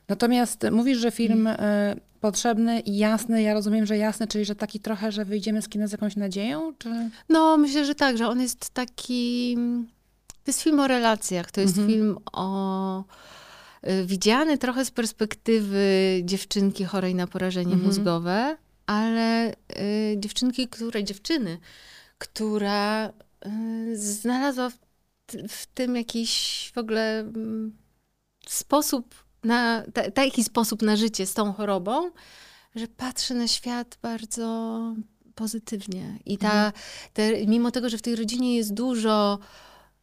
[SPEAKER 1] Natomiast mówisz, że film mm. Potrzebny i jasny. Ja rozumiem, że jasny, czyli że taki trochę, że wyjdziemy z kina z jakąś nadzieją? Czy...
[SPEAKER 2] No, myślę, że tak, że on jest taki... To jest film o relacjach, to jest mhm. film o... Y, widziany trochę z perspektywy dziewczynki chorej na porażenie mhm. mózgowe, ale y, dziewczynki, której, dziewczyny, która y, znalazła w, w, tym jakiś w ogóle y, sposób na ta, taki sposób na życie z tą chorobą, że patrzy na świat bardzo pozytywnie. I ta, mhm. te, mimo tego, że w tej rodzinie jest dużo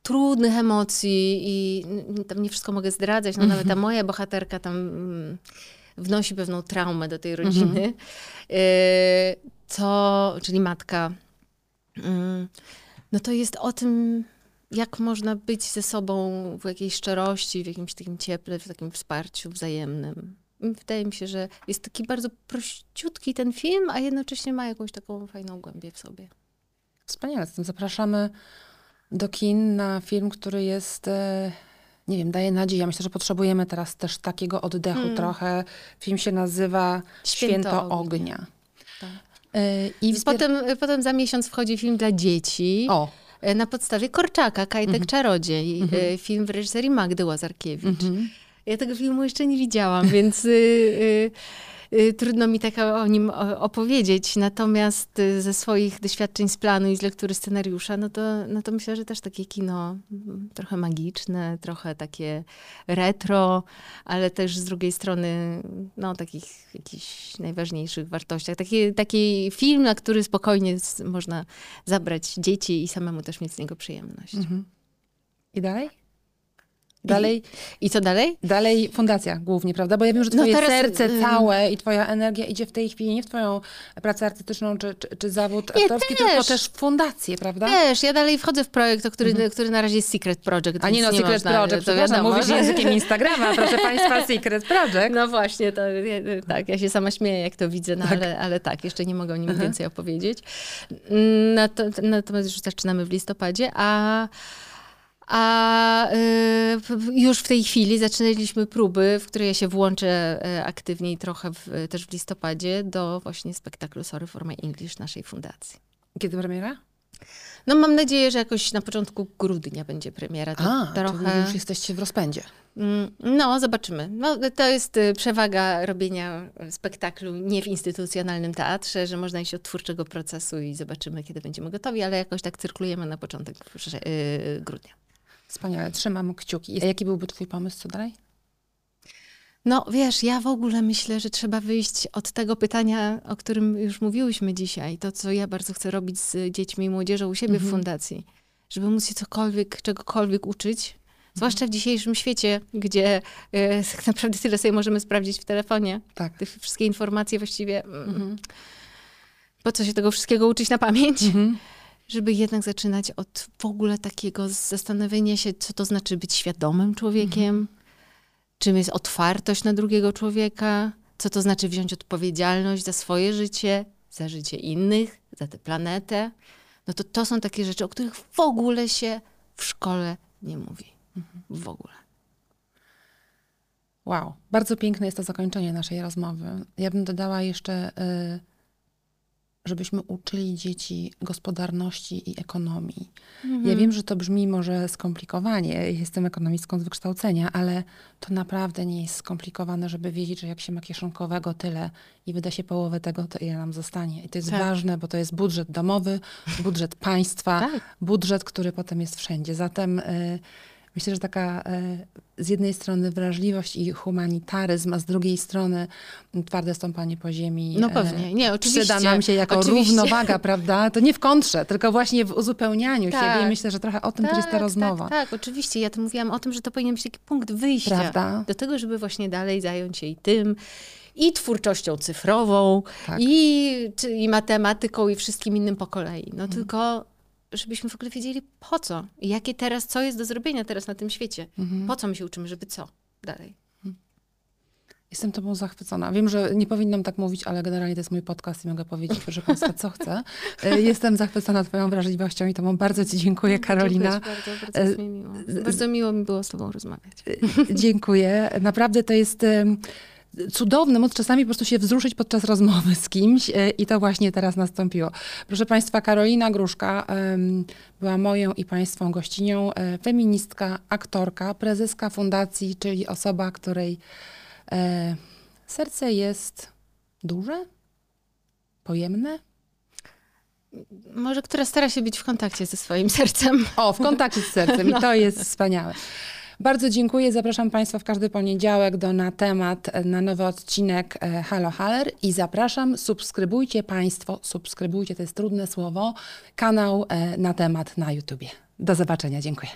[SPEAKER 2] trudnych emocji i tam nie wszystko mogę zdradzać, no nawet ta mhm. moja bohaterka tam mm, wnosi pewną traumę do tej rodziny, mhm. to, czyli matka, mm, no to jest o tym, jak można być ze sobą w jakiejś szczerości, w jakimś takim cieple, w takim wsparciu wzajemnym. Wydaje mi się, że jest taki bardzo prościutki ten film, a jednocześnie ma jakąś taką fajną głębię w sobie.
[SPEAKER 1] Wspaniale. Zatem zapraszamy do kin na film, który jest, e, nie wiem, daje nadzieję. Ja myślę, że potrzebujemy teraz też takiego oddechu hmm. trochę. Film się nazywa Święto, Święto Ognia. Ognia.
[SPEAKER 2] Tak. E, I potem, potem za miesiąc wchodzi film dla dzieci. O na podstawie Korczaka, Kajtek mhm. Czarodziej, mhm. film w reżyserii Magdy Łazarkiewicz. Mhm. Ja tego filmu jeszcze nie widziałam, więc y, Y, trudno mi tak o nim opowiedzieć. Natomiast y, ze swoich doświadczeń z planu i z lektury scenariusza, no to, no to myślę, że też takie kino mm, trochę magiczne, trochę takie retro, ale też z drugiej strony no takich jakichś najważniejszych wartościach. Taki, taki film, na który spokojnie można zabrać dzieci i samemu też mieć z niego przyjemność. Mhm.
[SPEAKER 1] I dalej?
[SPEAKER 2] Dalej, I co dalej?
[SPEAKER 1] Dalej fundacja głównie, prawda? Bo ja wiem, że no twoje no teraz... serce y, całe i twoja energia idzie w tej chwili nie w twoją pracę artystyczną czy, czy, czy zawód nie, aktorski, też. tylko też w fundację, prawda?
[SPEAKER 2] Też, ja dalej wchodzę w projekt, który, mhm. który na razie jest Secret Project.
[SPEAKER 1] A nie no, nie Secret można, Project, to wiadomo. mówisz językiem Instagrama, proszę państwa, Secret Project.
[SPEAKER 2] No właśnie, to tak, ja się sama śmieję, jak to widzę, no tak. Ale, ale tak, jeszcze nie mogę o nim więcej opowiedzieć. Natomiast już zaczynamy w listopadzie, a a y, już w tej chwili zaczynaliśmy próby, w które ja się włączę y, aktywniej trochę w, też w listopadzie do właśnie spektaklu Sorry for my English naszej fundacji.
[SPEAKER 1] Kiedy premiera?
[SPEAKER 2] No mam nadzieję, że jakoś na początku grudnia będzie premiera.
[SPEAKER 1] To A, trochę... już jesteście w rozpędzie.
[SPEAKER 2] Mm, no, zobaczymy. No, to jest y, przewaga robienia spektaklu nie w instytucjonalnym teatrze, że można iść od twórczego procesu i zobaczymy, kiedy będziemy gotowi, ale jakoś tak cyrklujemy na początek grudnia.
[SPEAKER 1] Wspaniale, trzymam kciuki. A jaki byłby twój pomysł, co dalej?
[SPEAKER 2] No wiesz, ja w ogóle myślę, że trzeba wyjść od tego pytania, o którym już mówiłyśmy dzisiaj. To, co ja bardzo chcę robić z dziećmi i młodzieżą u siebie mhm. w fundacji. Żeby móc się cokolwiek, czegokolwiek uczyć. Zwłaszcza w dzisiejszym świecie, gdzie e, tak naprawdę tyle sobie możemy sprawdzić w telefonie. Tak. Te wszystkie informacje właściwie... Mm, mhm. Po co się tego wszystkiego uczyć na pamięć? Mhm żeby jednak zaczynać od w ogóle takiego zastanowienia się, co to znaczy być świadomym człowiekiem, mhm. czym jest otwartość na drugiego człowieka, co to znaczy wziąć odpowiedzialność za swoje życie, za życie innych, za tę planetę. No to to są takie rzeczy, o których w ogóle się w szkole nie mówi. Mhm. W ogóle.
[SPEAKER 1] Wow, bardzo piękne jest to zakończenie naszej rozmowy. Ja bym dodała jeszcze. Y, żebyśmy uczyli dzieci gospodarności i ekonomii. Mhm. Ja wiem, że to brzmi może skomplikowanie. Jestem ekonomistką z wykształcenia, ale to naprawdę nie jest skomplikowane, żeby wiedzieć, że jak się ma kieszonkowego tyle i wyda się połowę tego, to ile nam zostanie. I to jest tak. ważne, bo to jest budżet domowy, budżet państwa, tak. budżet, który potem jest wszędzie. Zatem y, myślę, że taka e, z jednej strony wrażliwość i humanitaryzm, a z drugiej strony twarde stąpanie po ziemi.
[SPEAKER 2] No e, pewnie, nie, oczywiście.
[SPEAKER 1] Przyda nam się jako oczywiście. równowaga, prawda? To nie w kontrze, tylko właśnie w uzupełnianiu tak. siebie. I myślę, że trochę o tym tak, też jest ta tak, rozmowa.
[SPEAKER 2] Tak, tak, oczywiście. Ja to mówiłam o tym, że to powinien być taki punkt wyjścia prawda? do tego, żeby właśnie dalej zająć się i tym, i twórczością cyfrową,
[SPEAKER 1] Tak.
[SPEAKER 2] i, i matematyką, i wszystkim innym po kolei. No tylko, żebyśmy w ogóle wiedzieli po co, i jakie teraz, co jest do zrobienia teraz na tym świecie. Po co my się uczymy, żeby co dalej.
[SPEAKER 1] Jestem tobą zachwycona. Wiem, że nie powinnam tak mówić, ale generalnie to jest mój podcast i mogę powiedzieć, proszę państwa, co chcę. E, Jestem zachwycona twoją wrażliwością i tobą bardzo ci dziękuję, Karolina.
[SPEAKER 2] Dziękuję bardzo, bardzo mi miło. Bardzo miło mi było z tobą rozmawiać.
[SPEAKER 1] Dziękuję. Naprawdę to jest cudowne móc czasami po prostu się wzruszyć podczas rozmowy z kimś e, i to właśnie teraz nastąpiło. Proszę Państwa, Karolina Gruszka była moją i Państwą gościnią, e, feministka, aktorka, prezeska fundacji, czyli osoba, której e, serce jest duże, pojemne.
[SPEAKER 2] Może która stara się być w kontakcie ze swoim sercem.
[SPEAKER 1] O, w kontakcie z sercem i to jest wspaniałe. Bardzo dziękuję. Zapraszam Państwa w każdy poniedziałek do na temat, e, na nowy odcinek e, Halo Haller i zapraszam, subskrybujcie Państwo, subskrybujcie, to jest trudne słowo, kanał e, na temat na YouTubie. Do zobaczenia, dziękuję.